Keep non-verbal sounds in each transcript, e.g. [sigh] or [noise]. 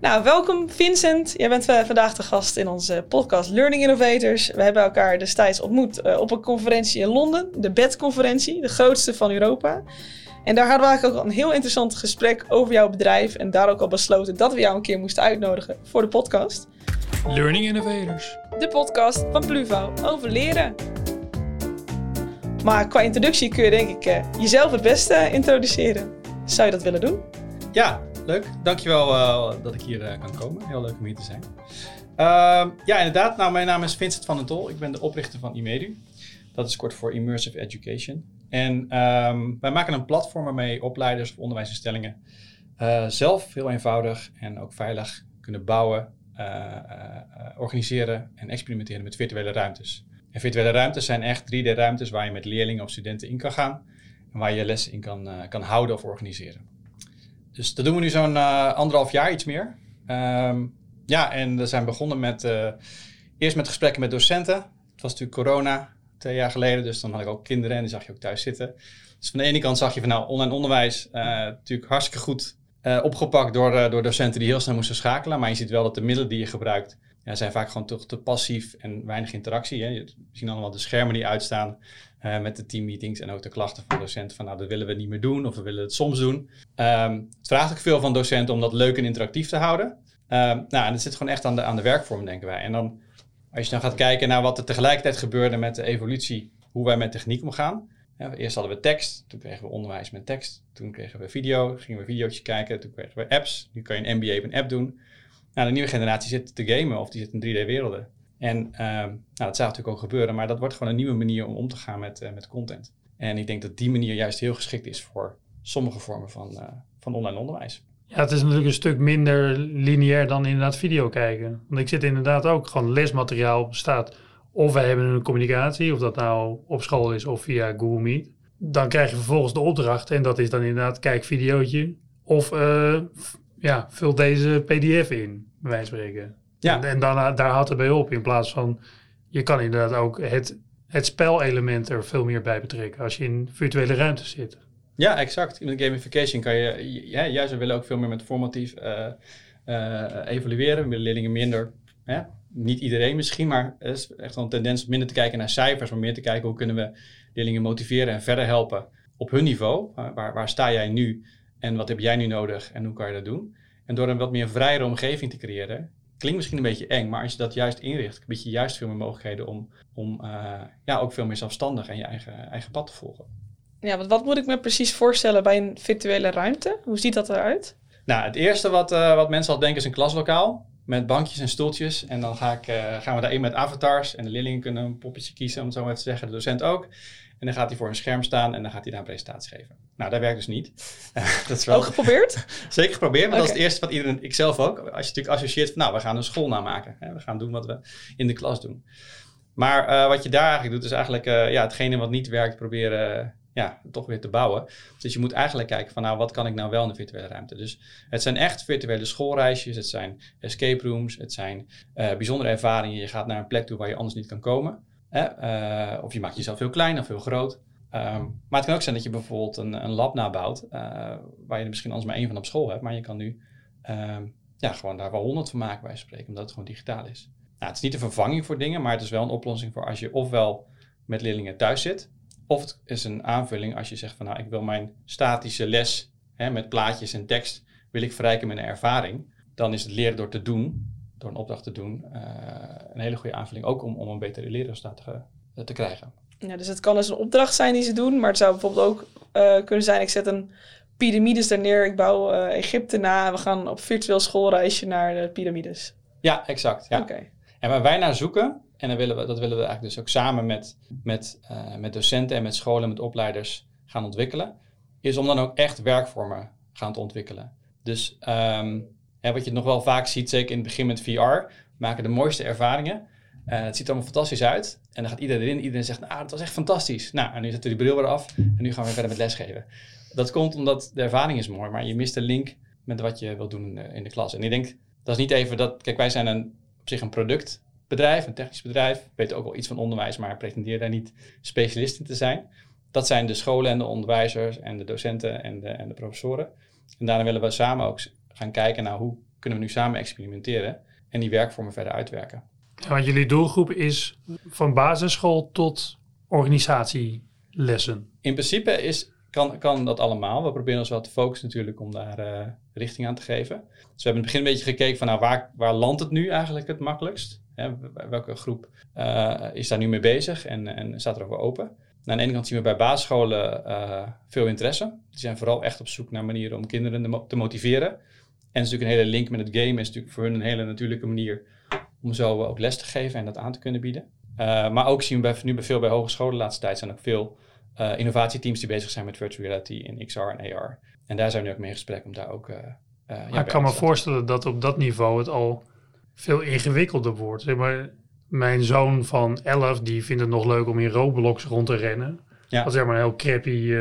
Nou, welkom Vincent. Jij bent uh, vandaag de gast in onze podcast Learning Innovators. We hebben elkaar destijds ontmoet uh, op een conferentie in Londen, de BED-conferentie, de grootste van Europa. En daar hadden we eigenlijk ook een heel interessant gesprek over jouw bedrijf. En daar ook al besloten dat we jou een keer moesten uitnodigen voor de podcast. Learning Innovators. De podcast van Pluvo over leren. Maar qua introductie kun je denk ik uh, jezelf het beste introduceren. Zou je dat willen doen? Ja, leuk. Dankjewel uh, dat ik hier uh, kan komen. Heel leuk om hier te zijn. Uh, ja, inderdaad. Nou, mijn naam is Vincent van den Tol. Ik ben de oprichter van Imedu. Dat is kort voor Immersive Education. En um, wij maken een platform waarmee opleiders of onderwijsinstellingen uh, zelf heel eenvoudig en ook veilig kunnen bouwen, organiseren en experimenteren met virtuele ruimtes. En virtuele ruimtes zijn echt 3D-ruimtes waar je met leerlingen of studenten in kan gaan en waar je lessen in kan, kan houden of organiseren. Dus dat doen we nu zo'n uh, anderhalf jaar, iets meer. Um, ja, en we zijn begonnen met uh, eerst met gesprekken met docenten. Het was natuurlijk corona, twee jaar geleden, dus dan had ik ook kinderen en die zag je ook thuis zitten. Dus van de ene kant zag je van nou, online onderwijs uh, natuurlijk hartstikke goed opgepakt door, door docenten die heel snel moesten schakelen. Maar je ziet wel dat de middelen die je gebruikt, zijn vaak gewoon toch te passief en weinig interactie. Hè. Je ziet allemaal de schermen die uitstaan. Uh, met de teammeetings en ook de klachten van docenten van nou, dat willen we niet meer doen of we willen het soms doen. Um, het vraagt ook veel van docenten om dat leuk en interactief te houden. Um, nou, en dat zit gewoon echt aan de, aan de werkvorm, denken wij. En dan, als je dan gaat kijken naar wat er tegelijkertijd gebeurde met de evolutie, hoe wij met techniek omgaan. Eerst hadden we tekst, toen kregen we onderwijs met tekst, toen kregen we video, gingen we video's kijken, toen kregen we apps. Nu kan je een MBA op een app doen. Nou, de nieuwe generatie zit te gamen of die zit in 3D-werelden. En um, nou, dat zou natuurlijk ook gebeuren, maar dat wordt gewoon een nieuwe manier om om te gaan met, uh, met content. En ik denk dat die manier juist heel geschikt is voor sommige vormen van, uh, van online onderwijs. Ja, het is natuurlijk een stuk minder lineair dan inderdaad video kijken. Want ik zit inderdaad ook gewoon lesmateriaal staat. Of we hebben een communicatie, of dat nou op school is of via Google Meet. Dan krijg je vervolgens de opdracht en dat is dan inderdaad kijk videootje. Of uh, ja, vul deze pdf in, bij wijze van spreken. Ja. En, en dan, daar houdt het bij op. In plaats van, je kan inderdaad ook het, het spelelement er veel meer bij betrekken als je in virtuele ruimte zit. Ja, exact. In de gamification kan je, ja, juist we willen ook veel meer met formatief uh, uh, evalueren. We willen leerlingen minder, niet iedereen misschien, maar het is echt wel een tendens minder te kijken naar cijfers, maar meer te kijken hoe kunnen we leerlingen motiveren en verder helpen op hun niveau. Waar, waar sta jij nu en wat heb jij nu nodig en hoe kan je dat doen? En door een wat meer vrijere omgeving te creëren, klinkt misschien een beetje eng, maar als je dat juist inricht, bied je juist veel meer mogelijkheden om, om uh, ja, ook veel meer zelfstandig en je eigen, eigen pad te volgen. Ja, wat, wat moet ik me precies voorstellen bij een virtuele ruimte? Hoe ziet dat eruit? Nou, het eerste wat, uh, wat mensen al denken is een klaslokaal met bankjes en stoeltjes. En dan ga ik, uh, gaan we daarin met avatars en de leerlingen kunnen een poppetje kiezen, om het zo maar even te zeggen, de docent ook. En dan gaat hij voor een scherm staan en dan gaat hij daar een presentatie geven. Nou, dat werkt dus niet. [laughs] dat is wel... Ook geprobeerd? [laughs] Zeker geprobeerd, want okay. dat is het eerste wat iedereen, ik zelf ook, als je natuurlijk associeert van, nou, we gaan een school namaken. Hè? We gaan doen wat we in de klas doen. Maar uh, wat je daar eigenlijk doet, is eigenlijk uh, ja, hetgene wat niet werkt, proberen uh, ja, toch weer te bouwen. Dus je moet eigenlijk kijken van, nou, wat kan ik nou wel in de virtuele ruimte? Dus het zijn echt virtuele schoolreisjes, het zijn escape rooms, het zijn bijzondere ervaringen. Je gaat naar een plek toe waar je anders niet kan komen. Uh, of je maakt jezelf heel klein of heel groot. Um, maar het kan ook zijn dat je bijvoorbeeld een, een lab nabouwt, uh, waar je er misschien anders maar één van op school hebt, maar je kan nu um, ja, gewoon daar wel honderd van maken bij spreken, omdat het gewoon digitaal is. Nou, het is niet een vervanging voor dingen, maar het is wel een oplossing voor als je ofwel met leerlingen thuis zit, of het is een aanvulling als je zegt van nou, ik wil mijn statische les hè, met plaatjes en tekst, wil ik verrijken met een ervaring. Dan is het leren door te doen door een opdracht te doen, uh, een hele goede aanvulling. Ook om, om een betere leerresultaat te, te krijgen. Ja, dus het kan dus een opdracht zijn die ze doen, maar het zou bijvoorbeeld ook uh, kunnen zijn: ik zet een piramides daar neer, ik bouw uh, Egypte na en we gaan op virtueel schoolreisje naar de piramides. Ja, exact. Ja. Okay. En waar wij naar zoeken, en dat willen we, dat willen we eigenlijk dus ook samen met, met, met docenten en met scholen en met opleiders gaan ontwikkelen, is om dan ook echt werkvormen gaan te ontwikkelen. Dus um, wat je nog wel vaak ziet, zeker in het begin met VR, maken de mooiste ervaringen. Uh, het ziet er allemaal fantastisch uit. En dan gaat iedereen erin. Iedereen zegt, nou, dat was echt fantastisch. Nou, en nu zetten we die bril weer af. En nu gaan we verder met lesgeven. Dat komt omdat de ervaring is mooi. Maar je mist de link met wat je wilt doen in de, in klas. En ik denk, dat is niet even dat... Kijk, wij zijn een, op zich een productbedrijf, een technisch bedrijf. We weten ook wel iets van onderwijs, maar pretenderen daar niet specialist in te zijn. Dat zijn de scholen en de onderwijzers en de docenten en de, en de professoren. En daarna willen we samen ook gaan kijken naar hoe kunnen we nu samen experimenteren en die werkvormen verder uitwerken. Ja, want jullie doelgroep is van basisschool tot organisatielessen. In principe is, kan, kan dat allemaal. We proberen ons wel te focussen natuurlijk om daar uh, richting aan te geven. Dus we hebben in het begin een beetje gekeken van nou, waar, waar landt het nu eigenlijk het makkelijkst? Hè, welke groep uh, is daar nu mee bezig en, en staat er ook wel open? Nou, aan de ene kant zien we bij basisscholen uh, veel interesse. Die zijn vooral echt op zoek naar manieren om kinderen te motiveren. En natuurlijk een hele link met het game is natuurlijk voor hun een hele natuurlijke manier om zo ook les te geven en dat aan te kunnen bieden. Uh, maar ook zien we nu bij veel bij hogescholen de laatste tijd zijn ook veel uh, innovatieteams die bezig zijn met virtual reality in XR en AR. En daar zijn we nu ook mee in gesprek om daar ook. Uh, ja, ik kan me voorstellen dat op dat niveau het al veel ingewikkelder wordt. Zeg maar, mijn zoon van 11 die vindt het nog leuk om in Roblox rond te rennen. Ja. Wat zeg maar een heel crappy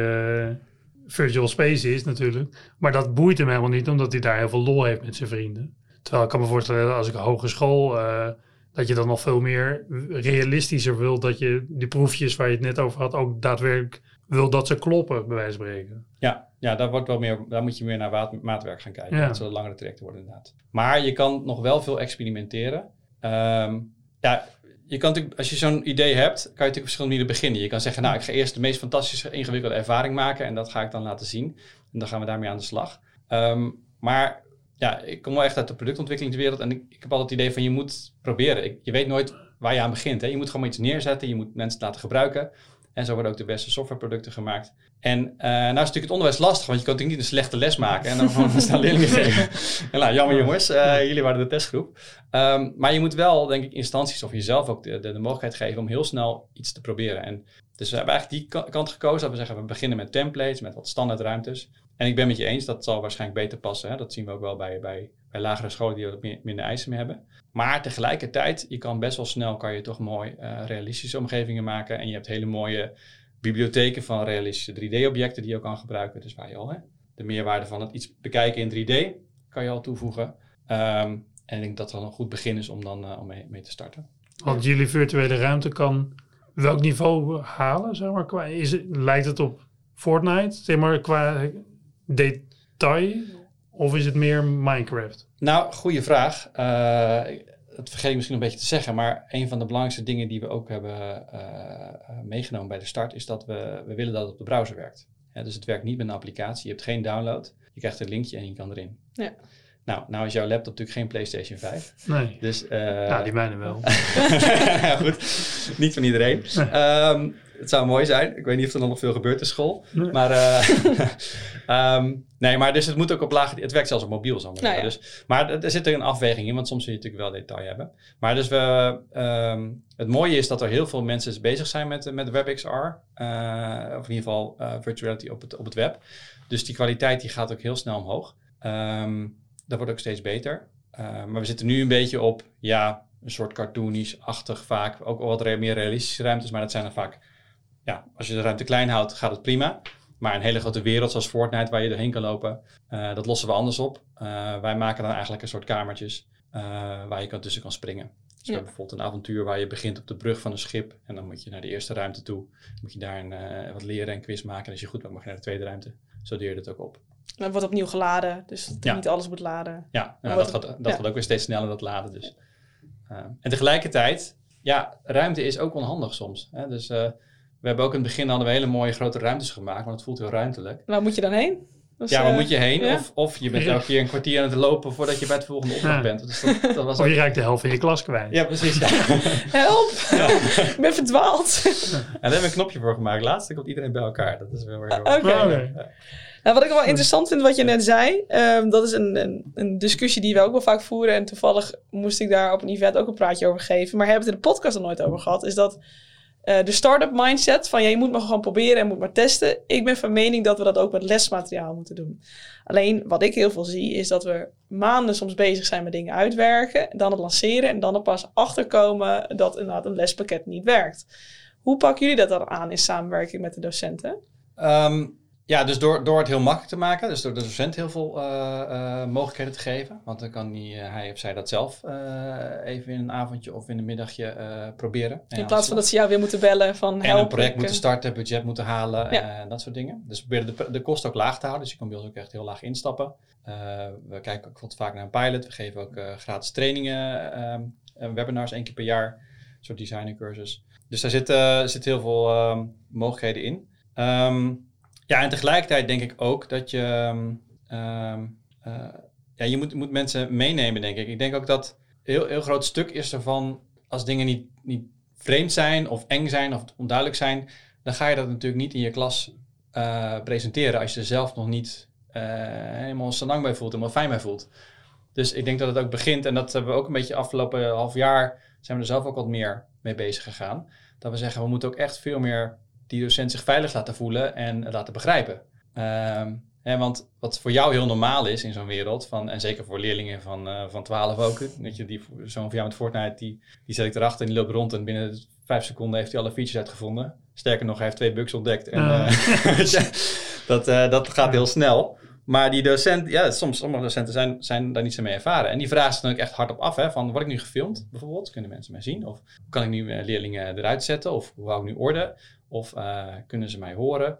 virtual space is natuurlijk. Maar dat boeit hem helemaal niet, omdat hij daar heel veel lol heeft met zijn vrienden. Terwijl ik kan me voorstellen, als ik een hogeschool, uh, dat je dan nog veel meer realistischer wil dat je die proefjes waar je het net over had, ook daadwerkelijk wil dat ze kloppen, bij wijze van spreken. Ja, ja daar, wordt wel meer, daar moet je meer naar maatwerk gaan kijken. Ja. Dat zullen langere trajecten worden inderdaad. Maar je kan nog wel veel experimenteren. Um, ja, je kan natuurlijk, als je zo'n idee hebt, kan je natuurlijk op verschillende manieren beginnen. Je kan zeggen, nou, ik ga eerst de meest fantastische, ingewikkelde ervaring maken en dat ga ik dan laten zien. En dan gaan we daarmee aan de slag. Um, maar ja, ik kom wel echt uit de productontwikkelingswereld en ik, ik heb altijd het idee van je moet proberen. Je weet nooit waar je aan begint. Hè? Je moet gewoon iets neerzetten, je moet mensen laten gebruiken. En zo worden ook de beste softwareproducten gemaakt. En uh, nou is natuurlijk het onderwijs lastig, want je kan natuurlijk niet een slechte les maken en dan gewoon staan leerlingen [laughs] geven. en nou, jammer jongens, uh, jullie waren de testgroep. Um, maar je moet wel, denk ik, instanties of jezelf ook de, de, de, mogelijkheid geven om heel snel iets te proberen. En dus we hebben eigenlijk die kant gekozen, dat we zeggen, we beginnen met templates, met wat standaardruimtes. En ik ben met je eens, dat zal waarschijnlijk beter passen. Hè? Dat zien we ook wel bij, bij, lagere scholen die wat meer, minder eisen mee hebben. Maar tegelijkertijd, je kan best wel snel, kan je toch mooi uh, realistische omgevingen maken. En je hebt hele mooie bibliotheken van realistische 3D-objecten die je ook kan gebruiken. Dus waar je al hè, de meerwaarde van het iets bekijken in 3D kan je al toevoegen. Um, en ik denk dat dat een goed begin is om dan uh, om mee, mee, te starten. Want jullie virtuele ruimte kan welk niveau halen? Zeg maar, qua, is het, lijkt het op Fortnite? Zeg maar qua detail? Of is het meer Minecraft? Nou, goede vraag. Uh, dat vergeet ik misschien een beetje te zeggen, maar een van de belangrijkste dingen die we ook hebben uh, meegenomen bij de start is dat we, we willen dat het op de browser werkt. Ja, dus het werkt niet met een applicatie, je hebt geen download, je krijgt een linkje en je kan erin. Ja. Nou, nou is jouw laptop natuurlijk geen PlayStation 5. Nee. Dus, uh, ja, die mijne wel. [laughs] goed, niet van iedereen. Um, het zou mooi zijn. Ik weet niet of er nog veel gebeurt in school. Nee. Maar, uh, um, [laughs] nee, maar dus het moet ook op lage... Het werkt zelfs op mobiel, ik nou, ja. dus, Maar er zit er een afweging in, want soms wil je natuurlijk wel detail hebben. Maar dus we... Um, het mooie is dat er heel veel mensen bezig zijn met, met WebXR. Uh, of in ieder geval uh, virtuality op het, op het web. Dus die kwaliteit die gaat ook heel snel omhoog. Um, dat wordt ook steeds beter. Uh, maar we zitten nu een beetje op, ja, een soort cartoonisch-achtig vaak. Ook wat meer realistische ruimtes, maar dat zijn dan vaak ja, als je de ruimte klein houdt, gaat het prima. Maar een hele grote wereld zoals Fortnite, waar je doorheen kan lopen, uh, dat lossen we anders op. Uh, wij maken dan eigenlijk een soort kamertjes uh, waar je kan, tussen kan springen. Dus ja. we hebben bijvoorbeeld een avontuur waar je begint op de brug van een schip. En dan moet je naar de eerste ruimte toe. Moet je daar een, wat leren en quiz maken. En als je goed bent, mag je naar de tweede ruimte. Zo leer je het ook op. Dan wordt opnieuw geladen, dus dat ja. niet alles moet laden. Ja, nou, dat, gaat, dat gaat ook weer steeds sneller, dat laden. Dus. en tegelijkertijd, ja, ruimte is ook onhandig soms. Hè? Dus we hebben ook in het begin hadden we hele mooie grote ruimtes gemaakt, want het voelt heel ruimtelijk. Waar moet je dan heen? Dus, ja, waar uh, moet je heen? Ja? Of, of je bent elke keer een kwartier aan het lopen voordat je bij het volgende opdracht ja. bent. Dus dat, dat was of je raakt de helft van je klas kwijt. Ja, precies. Ja. [laughs] Help! ik ben verdwaald. en daar hebben we een knopje voor gemaakt. Laatst komt iedereen bij elkaar. Dat is wel weer heel. Okay. Okay. Nou, wat ik wel interessant vind wat je net zei, um, dat is een, een, een, discussie die we ook wel vaak voeren. En toevallig moest ik daar op een event ook een praatje over geven. Maar hebben we het in de podcast er nooit over gehad. Is dat uh, de start-up mindset van ja, je moet maar gewoon proberen en moet maar testen. Ik ben van mening dat we dat ook met lesmateriaal moeten doen. Alleen wat ik heel veel zie is dat we maanden soms bezig zijn met dingen uitwerken, dan het lanceren en dan er pas achterkomen dat inderdaad een lespakket niet werkt. Hoe pakken jullie dat dan aan in samenwerking met de docenten? Um, Ja, dus door, door het heel makkelijk te maken, dus door de docent heel veel uh, uh, mogelijkheden te geven. Want dan kan die, uh, hij of zij dat zelf even in een avondje of in een middagje proberen. In plaats van dat ze jou weer moeten bellen van help. En een project moeten starten, budget moeten halen ja. en dat soort dingen. Dus we proberen de, de kosten ook laag te houden. Dus je kan bij ons ook echt heel laag instappen. we kijken ook vaak naar een pilot. We geven ook gratis trainingen, um, webinars één keer per jaar. Een soort designercursus. Dus daar zitten zit heel veel um, mogelijkheden in. Um, ja, en tegelijkertijd denk ik ook dat je. Um, uh, ja, je moet, moet mensen meenemen, denk ik. Ik denk ook dat een heel, heel groot stuk is ervan. Als dingen niet, niet vreemd zijn, of eng zijn, of onduidelijk zijn. dan ga je dat natuurlijk niet in je klas uh, presenteren. als je er zelf nog niet uh, helemaal lang bij voelt, helemaal fijn bij voelt. Dus ik denk dat het ook begint. en dat hebben we ook een beetje afgelopen half jaar. zijn we er zelf ook wat meer mee bezig gegaan. Dat we zeggen, we moeten ook echt veel meer die docent zich veilig laten voelen en laten begrijpen. Um, hè, want wat voor jou heel normaal is in zo'n wereld, van, en zeker voor leerlingen van, uh, van 12 ook, dat je die, zo'n van jou met Fortnite, die, die zet ik erachter en die loopt rond en binnen vijf seconden heeft hij alle features uitgevonden. Sterker nog, hij heeft twee bugs ontdekt. En, [laughs] uh, dat, uh, dat gaat heel snel. Maar die docent, ja, soms, sommige docenten zijn, zijn daar niet zo mee ervaren. En die vragen ze dan ook echt hardop af. Hè, van, word ik nu gefilmd bijvoorbeeld? Kunnen mensen mij zien? Of kan ik nu leerlingen eruit zetten? Of hoe hou ik nu orde? Of uh, kunnen ze mij horen?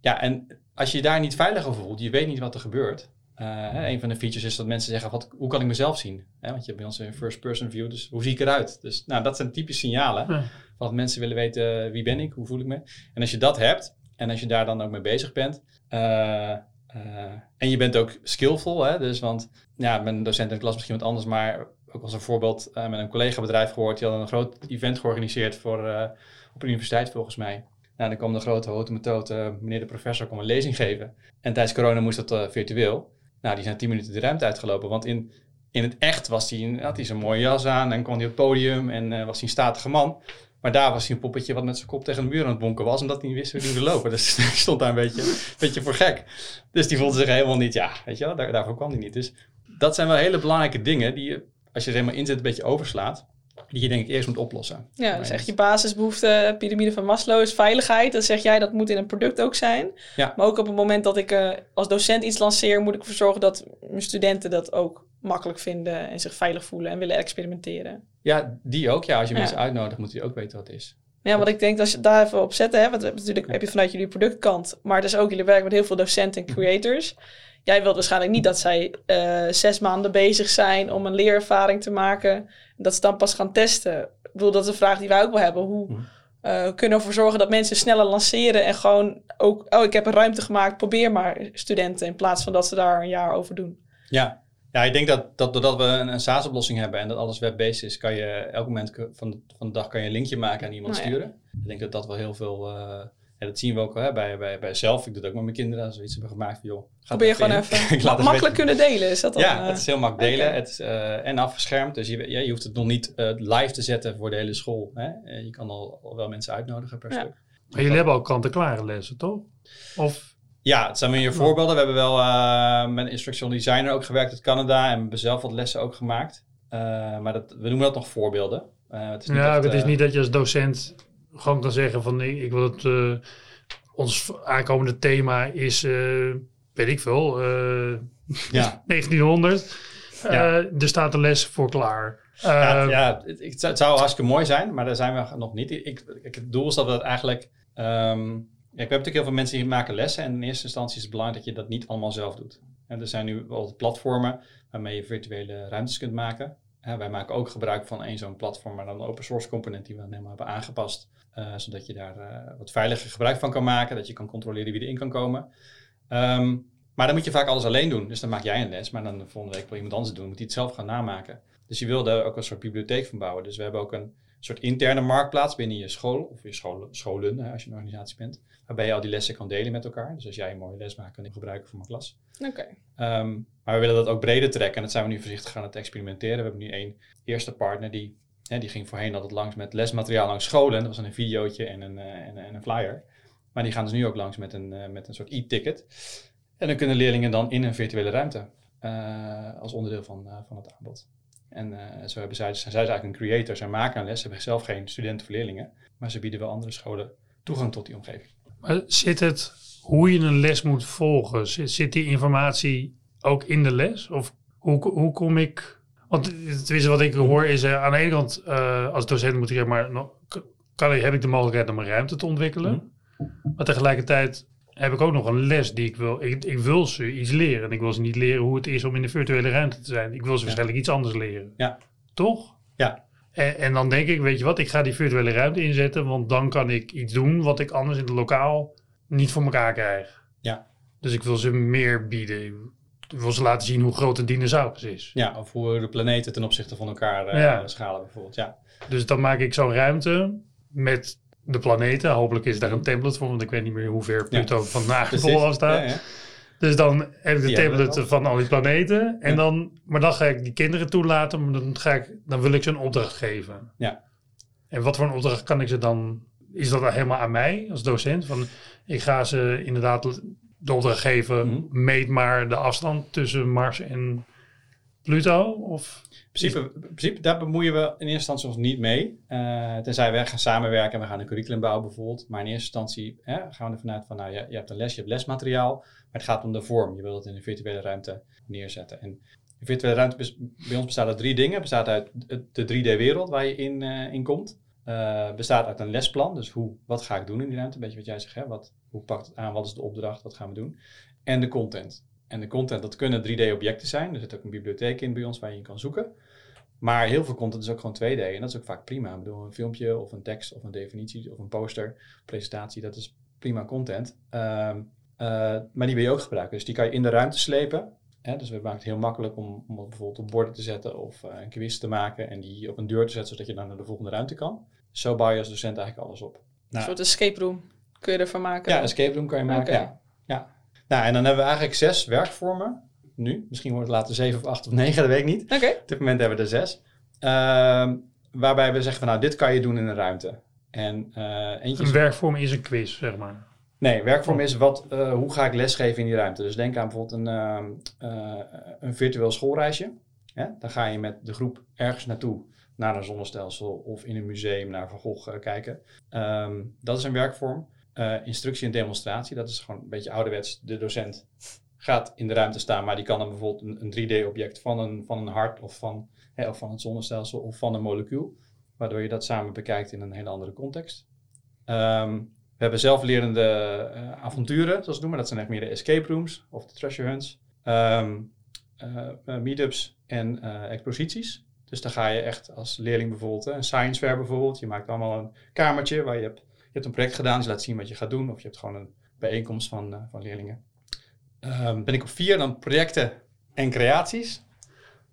Ja, en als je je daar niet veilig voelt, je weet niet wat er gebeurt. Uh, een van de features is dat mensen zeggen, wat, hoe kan ik mezelf zien? Want je hebt bij ons een first person view, dus hoe zie ik eruit? Dus nou, dat zijn typische signalen. Wat mensen willen weten, wie ben ik, hoe voel ik me? En als je dat hebt, en als je daar dan ook mee bezig bent, uh, en je bent ook skillful, hè, dus want ja, mijn docent in de klas misschien wat anders, maar ook als een voorbeeld met een collega bedrijf gehoord, die had een groot event georganiseerd voor op de universiteit volgens mij. Nou, dan kwam de grote hote methode, meneer de professor, kwam een lezing geven. En tijdens corona moest dat virtueel. Nou, die zijn tien minuten de ruimte uitgelopen. Want in, in het echt was hij, had hij zo'n mooie jas aan en kwam hij op het podium en was hij een statige man. Maar daar was hij een poppetje wat met zijn kop tegen de muur aan het bonken was, omdat hij niet wist hoe hij moest lopen. Dus [laughs] hij stond daar een beetje, een beetje voor gek. Dus die voelde zich helemaal niet, ja, weet je wel, daar, daarvoor kwam hij niet. Dus dat zijn wel hele belangrijke dingen die je, als je er helemaal inzet, een beetje overslaat die je denk ik eerst moet oplossen. Ja, dus echt je basisbehoefte, piramide van Maslow is veiligheid. Dan zeg jij dat moet in een product ook zijn. Ja. Maar ook op het moment dat ik uh, als docent iets lanceer, moet ik ervoor zorgen dat mijn studenten dat ook makkelijk vinden en zich veilig voelen en willen experimenteren. Ja, die ook. Ja, als je ja. mensen uitnodigt, moet je ook weten wat het is. Ja, want ik denk dat als je daar even op zetten, hè, want natuurlijk heb je vanuit jullie productkant, maar het is ook, jullie werken met heel veel docenten en creators. Jij wilt waarschijnlijk niet dat zij uh, zes maanden bezig zijn om een leerervaring te maken dat ze dan pas gaan testen. Ik bedoel, dat is een vraag die wij ook wel hebben. Hoe uh, kunnen we ervoor zorgen dat mensen sneller lanceren en gewoon ook, oh, ik heb een ruimte gemaakt, probeer maar studenten, in plaats van dat ze daar een jaar over doen. Ja, ja ik denk dat, dat doordat we een, een SaaS-oplossing hebben en dat alles web-based is, kan je elk moment van de, van de dag kan je een linkje maken aan iemand nou, sturen. Ja. Ik denk dat dat wel heel veel. Uh, ja, dat zien we ook hè, bij, bij, bij zelf. Ik doe het ook met mijn kinderen. Als we iets hebben gemaakt van, joh, Probeer je gewoon [laughs] even makkelijk kunnen delen. Is dat dan, ja, uh... het is heel makkelijk delen. Okay. Het is, uh, en afgeschermd. Dus je, ja, je hoeft het nog niet uh, live te zetten voor de hele school. Hè? je kan al, al, wel mensen uitnodigen per ja. stuk. Maar jullie hebben ook kant-en-klare lessen, toch? Of... Ja, het zijn meer voorbeelden. We hebben wel uh, met een instructional designer ook gewerkt uit Canada. En we hebben zelf wat lessen ook gemaakt. maar dat, we noemen dat nog voorbeelden. het is niet ja, echt, het is niet dat je als docent gewoon kan zeggen van ik, ik wil het ons aankomende thema is, weet ik veel, ja. [laughs] 1900. Ja. Uh, er staat een les voor klaar. ja, ja het, het, het, zou hartstikke mooi zijn, maar daar zijn we nog niet. Ik, ik, het doel is dat we het eigenlijk... Um, ik heb natuurlijk heel veel mensen die maken lessen. En in eerste instantie is het belangrijk dat je dat niet allemaal zelf doet. En er zijn nu wel platformen waarmee je virtuele ruimtes kunt maken. wij maken ook gebruik van één zo'n platform, maar dan een open source component die we helemaal hebben aangepast. Uh, zodat je daar uh, wat veiliger gebruik van kan maken. Dat je kan controleren wie erin kan komen. Um, maar dan moet je vaak alles alleen doen. Dus dan maak jij een les, maar dan de volgende week wil iemand anders doen. Moet hij het zelf gaan namaken. Dus je wil daar ook een soort bibliotheek van bouwen. Dus we hebben ook een soort interne marktplaats binnen je school. Of je scholen, scholen, hè, als je een organisatie bent. Waarbij je al die lessen kan delen met elkaar. Dus als jij een mooie les maakt, kan ik gebruiken voor mijn klas. Oké. Okay. Um, maar we willen dat ook breder trekken. En dat zijn we nu voorzichtig gaan het experimenteren. We hebben nu één eerste partner die Hè, die ging voorheen altijd langs met lesmateriaal langs scholen. Dat was een videootje en een, uh, en, en, een flyer. Maar die gaan dus nu ook langs met een, uh, met een soort e-ticket. En dan kunnen leerlingen dan in een virtuele ruimte uh, als onderdeel van, van het aanbod. En zo hebben zij, zijn zij eigenlijk een creator. Zij maken een les, ze hebben zelf geen studenten of leerlingen. Maar ze bieden wel andere scholen toegang tot die omgeving. Maar zit het hoe je een les moet volgen? Zit, zit die informatie ook in de les? Of hoe, hoe kom ik... Want wat ik hoor is, uh, aan de ene kant uh, als docent moet ik maar, kan, heb ik de mogelijkheid om een ruimte te ontwikkelen. Mm. Maar tegelijkertijd heb ik ook nog een les die ik wil. Ik, ik, wil ze iets leren. En ik wil ze niet leren hoe het is om in de virtuele ruimte te zijn. Ik wil ze ja. waarschijnlijk iets anders leren. Ja. Toch? Ja. En, en, dan denk ik, weet je wat, ik ga die virtuele ruimte inzetten. Want dan kan ik iets doen wat ik anders in het lokaal niet voor elkaar krijg. Ja. Dus ik wil ze meer bieden. Ik wil ze laten zien hoe groot een dinosaurus is. Ja, of hoe de planeten ten opzichte van elkaar uh, ja. schalen bijvoorbeeld. Ja. Dus dan maak ik zo'n ruimte met de planeten. Hopelijk is daar een template voor, want ik weet niet meer hoe ver Pluto ja. ja. Dus dan heb ik de template van al die planeten. En dan, maar dan ga ik die kinderen toelaten, maar dan, ga ik, dan wil ik ze een opdracht geven. Ja. En wat voor een opdracht kan ik ze dan... Is dat dan helemaal aan mij als docent? Van, ik ga ze inderdaad de opdracht geven, mm -hmm. meet maar de afstand tussen Mars en Pluto? Of in principe, in principe, daar bemoeien we in eerste instantie ons niet mee. Uh, tenzij we gaan samenwerken en we gaan een curriculum bouwen bijvoorbeeld. Maar in eerste instantie hè, gaan we ervan uit van, nou je, je hebt een les, je hebt lesmateriaal. Maar het gaat om de vorm. Je wilt het in de virtuele ruimte neerzetten. En de virtuele ruimte bij ons bestaat uit drie dingen. Bestaat uit de 3D-wereld waar je in, uh, in komt. Uh, bestaat uit een lesplan. Dus hoe, wat ga ik doen in die ruimte? Een beetje wat jij zegt. Hè? Wat, hoe pakt het aan? Wat is de opdracht? Wat gaan we doen? En de content. En de content, dat kunnen 3D-objecten zijn. Er zit ook een bibliotheek in bij ons waar je in kan zoeken. Maar heel veel content is ook gewoon 2D en dat is ook vaak prima. Ik bedoel, een filmpje of een tekst of een definitie of een poster, presentatie, dat is prima content. Um, uh, maar die wil je ook gebruiken. Dus die kan je in de ruimte slepen. Hè? Dus we maken het heel makkelijk om, om bijvoorbeeld op borden te zetten of uh, een quiz te maken en die op een deur te zetten, zodat je dan naar de volgende ruimte kan. Zo bouw je als docent eigenlijk alles op. Nou, een soort escape room kun je ervan maken? Ja, een escape room kan je maken, okay. ja. ja. Nou, en dan hebben we eigenlijk zes werkvormen nu. Misschien wordt het later zeven of acht of negen, dat weet ik niet. Okay. Op dit moment hebben we er zes. Uh, waarbij we zeggen van nou, dit kan je doen in een ruimte. En, uh, eentje een werkvorm is een quiz, zeg maar. Nee, werkvorm is wat, uh, hoe ga ik lesgeven in die ruimte. Dus denk aan bijvoorbeeld een, uh, een virtueel schoolreisje. Ja? Dan ga je met de groep ergens naartoe, naar een zonnestelsel of in een museum naar Van Gogh kijken. Um, dat is een werkvorm. Instructie en demonstratie, dat is gewoon een beetje ouderwets. De docent gaat in de ruimte staan, maar die kan dan bijvoorbeeld een, een 3D-object van een, van een hart of van, hè, of van het zonnestelsel of van een molecuul, waardoor je dat samen bekijkt in een hele andere context. Um, we hebben zelflerende uh, avonturen, zoals we noemen. Dat zijn echt meer de escape rooms of de treasure hunts. Um, uh, meetups en exposities. Dus dan ga je echt als leerling bijvoorbeeld, een science fair bijvoorbeeld. Je maakt allemaal een kamertje waar je hebt, hebt een project gedaan. Dus je laat zien wat je gaat doen. Of je hebt gewoon een bijeenkomst van, van leerlingen. Um, ben ik op vier, dan projecten en creaties.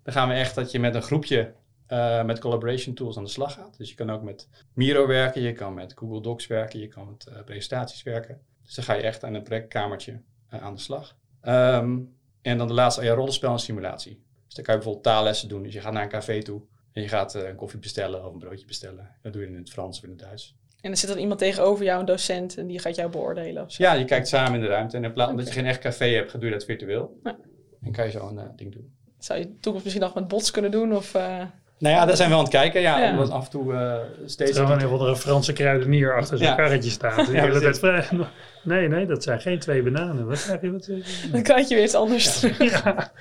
Dan gaan we echt dat je met een groepje uh, met collaboration tools aan de slag gaat. Dus je kan ook met Miro werken, je kan met Google Docs werken, je kan met uh, presentaties werken. Dus dan ga je echt aan een projectkamertje aan de slag. Um, en dan de laatste, ja, rollenspel en simulatie. Dus dan kan je bijvoorbeeld taallessen doen. Dus je gaat naar een café toe en je gaat een koffie bestellen of een broodje bestellen. Dat doe je in het Frans of in het Duits. En er zit dan iemand tegenover jou, een docent, en die gaat jou beoordelen? Of zo? Ja, je kijkt samen in de ruimte. En in plaats okay. dat je geen echt café hebt, doe je dat virtueel. Ja. En kan je zo een uh, ding doen. Zou je toekomst misschien nog met bots kunnen doen? Of, uh... Nou ja, daar zijn we aan het kijken. Ja, ja. omdat af en toe uh, steeds... Er een of Franse kruidenier achter zijn ja. karretje staat. [laughs] De hele tijd vragen. [laughs] Nee, nee, dat zijn geen twee bananen. Wat krijg je? Wat, Dan krijg je weer iets anders. Ja. [laughs] ja.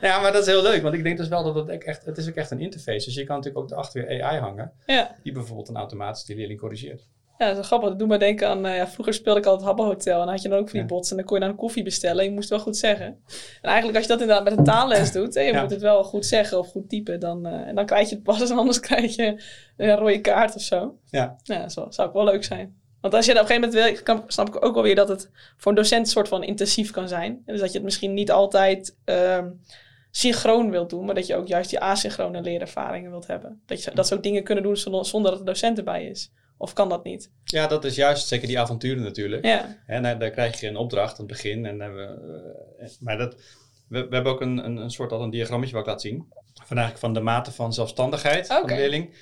ja, maar dat is heel leuk. Want ik denk dus wel dat het echt... Het is ook echt een interface. Dus je kan natuurlijk ook erachter weer AI hangen. Ja. Die bijvoorbeeld een automatisch die leerling corrigeert. Ja, dat is grappig. Dat doet me denken aan... Uh, ja, vroeger speelde ik altijd Habbo Hotel. En dan had je dan ook van die bots. En dan kon je dan een koffie bestellen. En je moest het wel goed zeggen. En eigenlijk als je dat inderdaad met een taalles doet... je moet het wel goed zeggen of goed typen... dan, uh, en dan krijg je het pas. [laughs] En anders krijg je een rode kaart of zo. Ja. Ja, dat zou, zou ook wel leuk zijn. Want als je dat op een gegeven moment wil... Snap ik ook wel weer dat het voor een docent... een soort van intensief kan zijn. Dus dat je het misschien niet altijd... Uh, synchroon wilt doen, maar dat je ook juist die asynchrone leerervaringen wilt hebben. Dat, je, dat ze ook dingen kunnen doen zonder dat de docent erbij is. Of kan dat niet? Ja, dat is juist zeker die avonturen natuurlijk. Ja. En daar, daar krijg je een opdracht aan het begin. En we, uh, maar dat, we, we hebben ook een, een, een soort al een diagrammetje wat ik laat zien. Van eigenlijk van de mate van zelfstandigheid okay. van de leerling.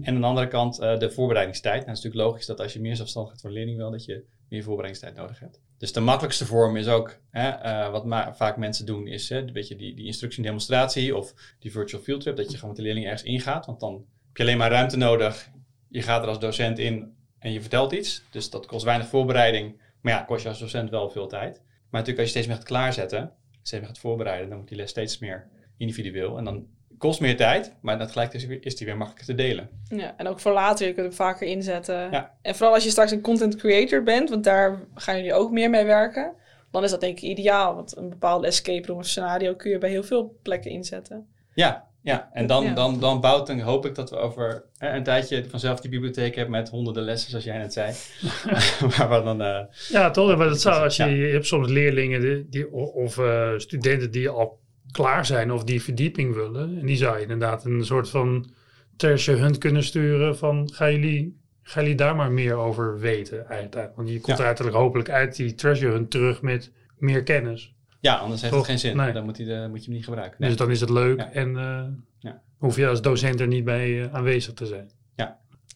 En aan de andere kant uh, de voorbereidingstijd. Nou, het is natuurlijk logisch dat als je meer zelfstandigheid voor de leerling wil, dat je meer voorbereidingstijd nodig hebt. Dus de makkelijkste vorm is ook, hè, uh, wat ma- vaak mensen doen, is hè, een beetje die, die instructie en demonstratie of die virtual field trip. Dat je gewoon met de leerling ergens ingaat. Want dan heb je alleen maar ruimte nodig je gaat er als docent in en je vertelt iets. Dus dat kost weinig voorbereiding, Maar ja, kost je als docent wel veel tijd. Maar natuurlijk als je steeds meer gaat klaarzetten, steeds meer gaat voorbereiden, dan wordt die les steeds meer individueel. En dan kost meer tijd, maar dat gelijk is, is die weer makkelijker te delen. Ja, en ook voor later, je kunt hem vaker inzetten. Ja. En vooral als je straks een content creator bent, want daar gaan jullie ook meer mee werken. Dan is dat denk ik ideaal, want een bepaalde escape room of scenario kun je bij heel veel plekken inzetten. Ja, ja. en dan, Ja. dan, dan bouwt, dan hoop ik dat we over hè, een tijdje vanzelf die bibliotheek hebben met honderden lessen, zoals jij net zei. [laughs] [laughs] maar we dan, eh, Ja, toch? Maar dat zou, als je, Ja. je hebt soms leerlingen die, die, of eh, studenten die al klaar zijn of die verdieping willen. En die zou je inderdaad een soort van treasure hunt kunnen sturen van gaan jullie, gaan jullie daar maar meer over weten uiteindelijk. Want je komt Ja. uiteindelijk hopelijk uit die treasure hunt terug met meer kennis. Ja, anders heeft Toch? het geen zin. Nee. Dan moet, die, eh, moet je hem niet gebruiken. Nee. Dus dan is het leuk Ja. en eh, Ja. hoef je als docent er niet bij eh, aanwezig te zijn.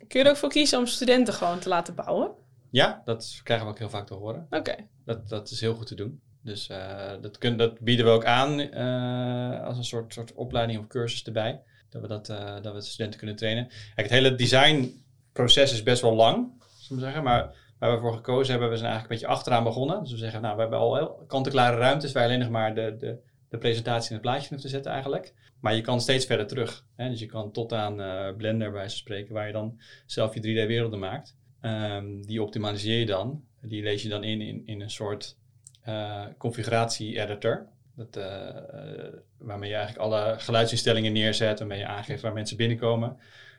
Kun je er ook voor kiezen om studenten gewoon te laten bouwen? Ja, dat krijgen we ook heel vaak te horen. Oké. Dat, dat is heel goed te doen. Dus eh, dat, kun, dat bieden we ook aan eh, als een soort, soort opleiding of cursus erbij. Dat we, dat, eh, dat we de studenten kunnen trainen. Kijk, het hele designproces is best wel lang, zullen we zeggen. Maar waar we voor gekozen hebben, we zijn eigenlijk een beetje achteraan begonnen. Dus we zeggen, nou, we hebben al kant-en-klare ruimtes waar je alleen nog maar de, de, de presentatie in het plaatje hoeft te zetten eigenlijk. Maar je kan steeds verder terug. Hè? Dus je kan tot aan eh, Blender bij wijze spreken, waar je dan zelf je 3D-werelden maakt. Ehm, die optimaliseer je dan. Die lees je dan in in, een soort eh, configuratie-editor. Dat, eh, waarmee je eigenlijk alle geluidsinstellingen neerzet, waarmee je aangeeft waar mensen binnenkomen.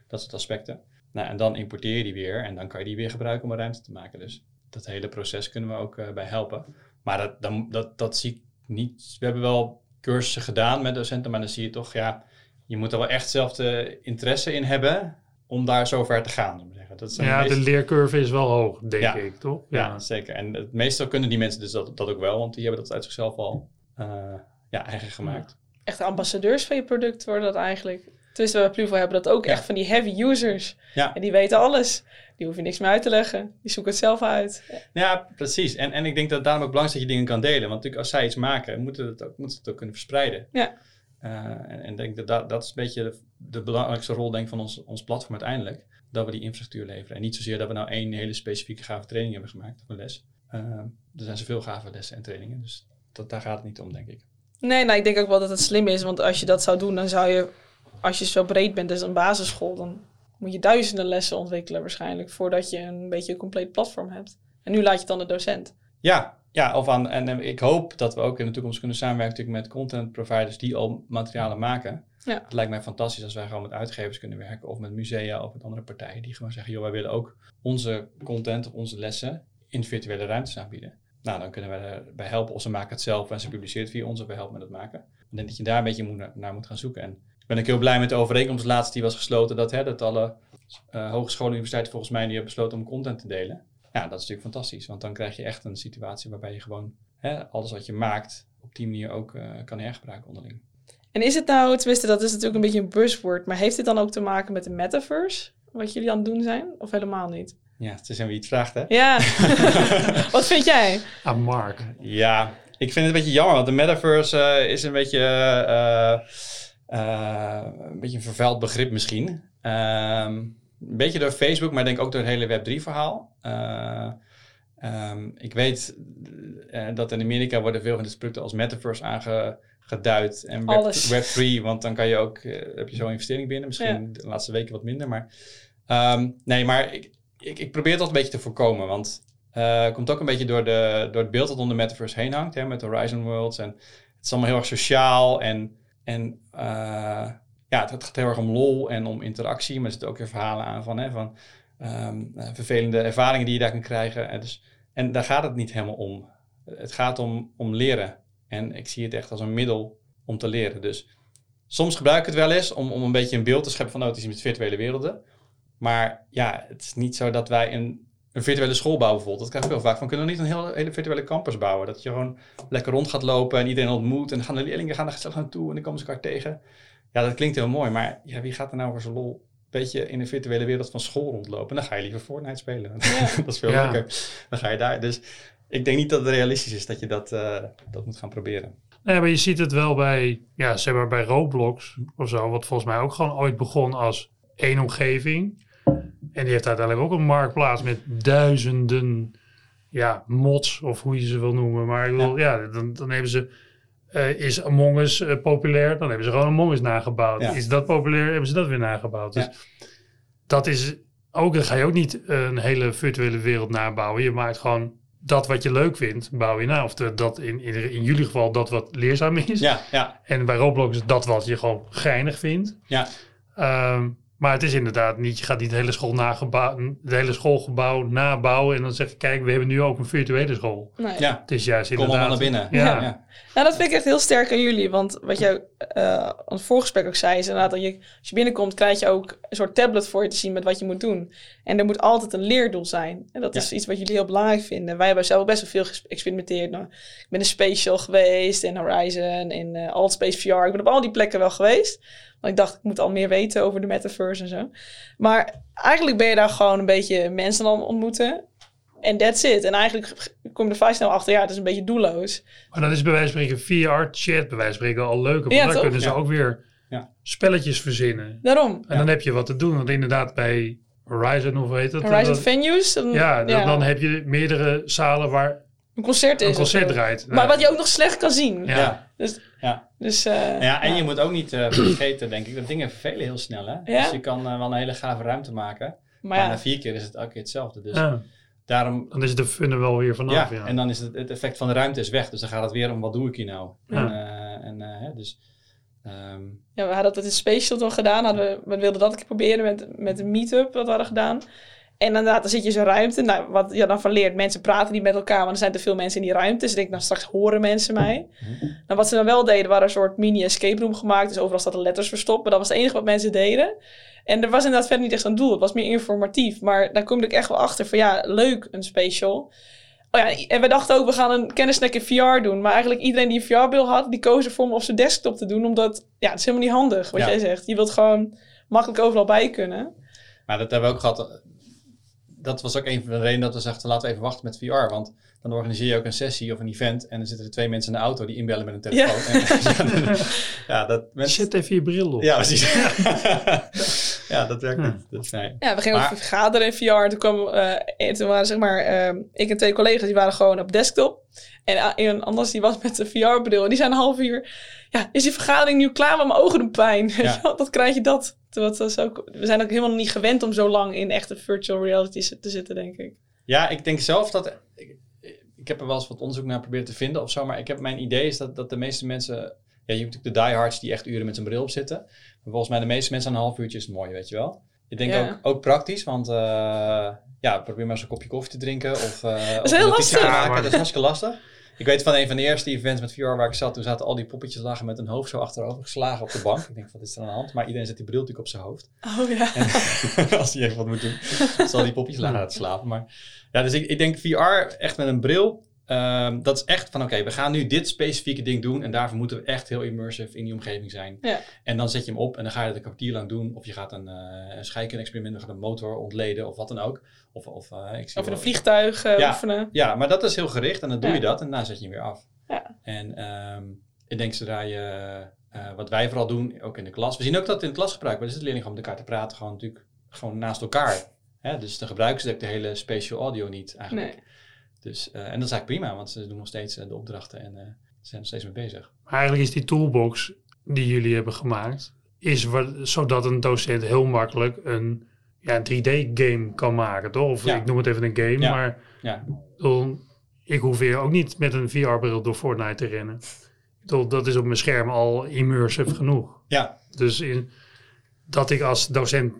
Dat soort aspecten. Nou, en dan importeer je die weer en dan kan je die weer gebruiken om een ruimte te maken. Dus dat hele proces kunnen we ook eh, bij helpen. Maar dat, dan, dat, dat zie ik niet. We hebben wel cursussen gedaan met docenten, maar dan zie je toch, ja, je moet er wel echt zelf de interesse in hebben om daar zover te gaan. Dat zijn Ja, de leercurve is wel hoog, denk Ja. ik, toch? ja, zeker. En het meestal kunnen die mensen dus dat, dat ook wel, want die hebben dat uit zichzelf al eh, ja, eigen gemaakt. Echt ambassadeurs van je product worden dat eigenlijk. Tenminste, bij Pluvo hebben dat ook Ja. echt van die heavy users. Ja. En die weten alles. Die hoef je niks meer uit te leggen. Die zoeken het zelf uit. Ja, precies. En, en ik denk dat het daarom ook belangrijk is dat je dingen kan delen. Want natuurlijk als zij iets maken, moeten het ook, moeten ze het ook kunnen verspreiden. Ja. Eh, en ik denk dat, dat dat is een beetje de, de belangrijkste rol denk van ons, ons platform uiteindelijk. Dat we die infrastructuur leveren. En niet zozeer dat we nou één hele specifieke gave training hebben gemaakt of een les. Eh, er zijn zoveel gave lessen en trainingen. Dus dat, daar gaat het niet om, denk ik. Nee, nou, ik denk ook wel dat het slim is. Want als je dat zou doen, dan zou je... Als je zo breed bent als een basisschool... dan moet je duizenden lessen ontwikkelen waarschijnlijk... voordat je een beetje een compleet platform hebt. En nu laat je het dan de docent. Ja, ja of aan, en eh, ik hoop dat we ook in de toekomst kunnen samenwerken met content providers die al materialen maken. Ja. Het lijkt mij fantastisch als wij gewoon met uitgevers kunnen werken of met musea of met andere partijen die gewoon zeggen, joh, wij willen ook onze content of onze lessen in virtuele ruimtes aanbieden. Nou, dan kunnen we erbij helpen of ze maken het zelf en ze publiceert via ons of wij helpen met het maken. Ik denk dat je daar een beetje naar, moet gaan zoeken. En ben ook heel blij met de overeenkomst laatst die was gesloten dat, hè, dat alle eh, hogescholen en universiteiten volgens mij nu hebben besloten om content te delen. Ja, dat is natuurlijk fantastisch, want dan krijg je echt een situatie waarbij je gewoon hè, alles wat je maakt op die manier ook eh, kan hergebruiken onderling. En is het nou, tenminste dat is natuurlijk een beetje een buzzword... maar heeft dit dan ook te maken met de metaverse? Wat jullie aan het doen zijn? Of helemaal niet? Ja, het is aan wie het vraagt, hè? Ja. [laughs] Wat vind jij? Ah, Mark. Ja, ik vind het een beetje jammer, want de metaverse eh, is een beetje, een beetje een vervuild begrip misschien. Ehm, een beetje door Facebook, maar denk ook door het hele Web3-verhaal. Eh, ehm, ik weet eh, dat in Amerika worden veel van de producten als metaverse aangeduid en web, Alles. Web3, want dan kan je ook, eh, heb je zo'n investering binnen. Misschien de laatste weken wat minder, maar ehm, nee, maar ik, ik, ik probeer dat een beetje te voorkomen, want eh, komt ook een beetje door, de, door het beeld dat om de metaverse heen hangt, hè, met Horizon Worlds. En het is allemaal heel erg sociaal en, en eh, ja, het, gaat heel erg om lol en om interactie, maar er zitten ook weer verhalen aan van, hè, van ehm, eh, vervelende ervaringen die je daar kan krijgen. En, dus, en daar gaat het niet helemaal om. Het gaat om, om leren. En ik zie het echt als een middel om te leren. Dus soms gebruik ik het wel eens om, om een beetje een beeld te scheppen van, oh, het is met virtuele werelden. Maar ja, het is niet zo dat wij een, een virtuele school bouwen bijvoorbeeld. Dat krijg ik heel vaak van, kunnen we niet een hele, hele virtuele campus bouwen? Dat je gewoon lekker rond gaat lopen en iedereen ontmoet. En dan gaan de leerlingen gaan er gezellig naartoe en dan komen ze elkaar tegen. Ja, dat klinkt heel mooi, maar ja, wie gaat er nou voor zijn lol een beetje in de virtuele wereld van school rondlopen? En dan ga je liever Fortnite spelen. [laughs] dat is veel Ja. leuker. Dan ga je daar. Dus ik denk niet dat het realistisch is dat je dat, eh, dat moet gaan proberen. Nee, maar je ziet het wel bij, ja, zeg maar bij Roblox of zo, wat volgens mij ook gewoon ooit begon als één omgeving. En die heeft uiteindelijk ook een marktplaats met duizenden ja, mods of hoe je ze wil noemen. Maar ik bedoel, ja, dan, dan hebben ze, eh, is Among Us eh, populair? Dan hebben ze gewoon Among Us nagebouwd. Ja. Is dat populair? Hebben ze dat weer nagebouwd. Dus Ja. dat is ook, dan ga je ook niet een hele virtuele wereld nabouwen. Je maakt gewoon dat wat je leuk vindt, bouw je na. Of de, dat in, in, in jullie geval dat wat leerzaam is. Ja, ja, En bij Roblox is dat wat je gewoon geinig vindt. ja. Ehm, maar het is inderdaad niet, je gaat niet de hele, school nagebouw, de hele schoolgebouw nabouwen en dan zeg je, kijk, we hebben nu ook een virtuele school. Nee. ja. Het is juist Kom inderdaad... allemaal naar binnen. Ja. ja. Nou, dat vind ik echt heel sterk aan jullie. Want wat jij eh aan het voorgesprek ook zei, is inderdaad dat je, als je binnenkomt, krijg je ook een soort tablet voor je te zien met wat je moet doen. En er moet altijd een leerdoel zijn. En dat Ja. is iets wat jullie heel belangrijk vinden. Wij hebben zelf best wel veel geëxperimenteerd. Nou, ik ben in Spatial geweest, in Horizon, in eh Alt Space VR. Ik ben op al die plekken wel geweest. Want ik dacht, ik moet al meer weten over de metaverse en zo. Maar eigenlijk ben je daar gewoon een beetje mensen aan ontmoeten. En that's it. En eigenlijk kom je er vrij snel achter, ja, het is een beetje doelloos. Maar dan is bij wijze van spreken VR-chat bij wijze van spreken al leuker. Want Ja, daar toch? kunnen ze Ja. ook weer Ja. spelletjes verzinnen. Daarom. En Ja. dan heb je wat te doen. Want inderdaad bij Horizon, of weet het? Horizon dat- Venues. Dan, ja, dan, ja, dan heb je meerdere zalen waar een concert is. een concert draait. Maar wat je ook nog slecht kan zien. Ja. Ja. Dus, Ja. dus eh, Ja, en je moet ook niet eh, vergeten, denk ik, dat dingen vervelen heel snel. Hè? Ja. Dus je kan eh, wel een hele gave ruimte maken. maar Maar ja, na vier keer is het elke keer hetzelfde. Dus Ja, daarom, dan is de fun er wel weer vanaf. ja, Ja, en dan is het, het effect van de ruimte is weg. Dus dan gaat het weer om, wat doe ik hier nou? Ja. En, eh, en eh, hè, dus, ehm, ja, we hadden dat in Space dan gedaan. Hadden we, we wilden dat een keer proberen met, met een meet-up wat we hadden gedaan. En inderdaad, dan zit je in zo'n ruimte. Nou, wat je dan van leert, mensen praten niet met elkaar, want er zijn te veel mensen in die ruimte. Dus ik denk, nou straks horen mensen mij. Nou, wat ze dan wel deden, waren een soort mini-escape room gemaakt. Dus overal zaten letters verstopt. Maar dat was het enige wat mensen deden. En er was inderdaad verder niet echt een doel. Het was meer informatief. Maar daar kom ik echt wel achter van, ja, leuk, een special. Oh ja, en we dachten ook, we gaan een kennissnack in VR doen. Maar eigenlijk iedereen die een VR-bril had, die koos ervoor om op zijn desktop te doen. Omdat, ja, het is helemaal niet handig, wat Ja. jij zegt. Je wilt gewoon makkelijk overal bij kunnen. maar dat hebben we ook gehad. Dat was ook een van de redenen dat we dachten, laten we even wachten met VR. Want dan organiseer je ook een sessie of een event. En dan zitten er twee mensen in de auto die inbellen met een telefoon. En, [laughs] ja, dat mensen... Zet even je bril op. Ja, precies. [laughs] ja, dat werkt Ja. niet. Dus, nee. Ja, we gingen Maar- vergaderen in VR. En toen, kwam, eh, en toen waren zeg maar, eh, ik en twee collega's, die waren gewoon op desktop. En a- een anders die was met een VR-bril. En die zijn een half uur, ja, is die vergadering nu klaar? Maar mijn ogen doen pijn. [laughs] Ja. Dat krijg je dat. Dat is ook, we zijn ook helemaal niet gewend om zo lang in echte virtual reality te zitten, denk ik. Ja, ik denk zelf dat. Ik, ik heb er wel eens wat onderzoek naar proberen te vinden of zo. Maar ik heb mijn idee is dat, dat de meeste mensen. Ja, je hebt natuurlijk de diehards die echt uren met zijn bril op zitten. Maar volgens mij de meeste mensen aan een half uurtje is het mooi, weet je wel. Ik denk Ja. ook, ook praktisch, want eh, ja, probeer maar eens een kopje koffie te drinken. Of, eh [laughs] is of heel een notitie te lastig. maken. Dat is hartstikke lastig. Ik weet van een van de eerste events met VR waar ik zat, toen zaten al die poppetjes lagen met hun hoofd zo achterover geslagen op de bank. Ik denk, wat is er aan de hand? Maar iedereen zet die bril natuurlijk op zijn hoofd. Oh ja. [laughs] En [laughs] als hij even wat moet doen, zal die popjes laten slapen. Maar ja, dus ik, ik denk VR echt met een bril. Ehm, dat is echt van oké, we gaan nu dit specifieke ding doen. En daarvoor moeten we echt heel immersive in die omgeving zijn. Ja. En dan zet je hem op en dan ga je het een kwartier lang doen. Of je gaat een, uh, een scheikunde-experiment, gaat een motor ontleden of wat dan ook. Of, of, eh, ik zie Of een vliegtuig eh, Ja. oefenen. Ja, maar dat is heel gericht en dan doe Ja. je dat en daarna zet je hem weer af. Ja. En ehm, ik denk zodra je, wat wij vooral doen, ook in de klas. We zien ook dat in de klas gebruikt wordt. Dus de leerlingen gewoon met elkaar te praten, gewoon natuurlijk gewoon naast elkaar. Hè? Dus dan gebruiken ze de hele spatial audio niet eigenlijk. Nee. Dus, eh, en dat is eigenlijk prima, want ze doen nog steeds eh, de opdrachten en eh, zijn er steeds mee bezig. Maar eigenlijk is die toolbox die jullie hebben gemaakt, is wat, zodat een docent heel makkelijk een, ja, een 3D-game kan maken, toch? Of Ja. ik noem het even een game, Ja. maar Ja, ik hoef weer ook niet met een VR-bril door Fortnite te rennen. Bedoel, dat is op mijn scherm al immersive genoeg. ja, Dus in, dat ik als docent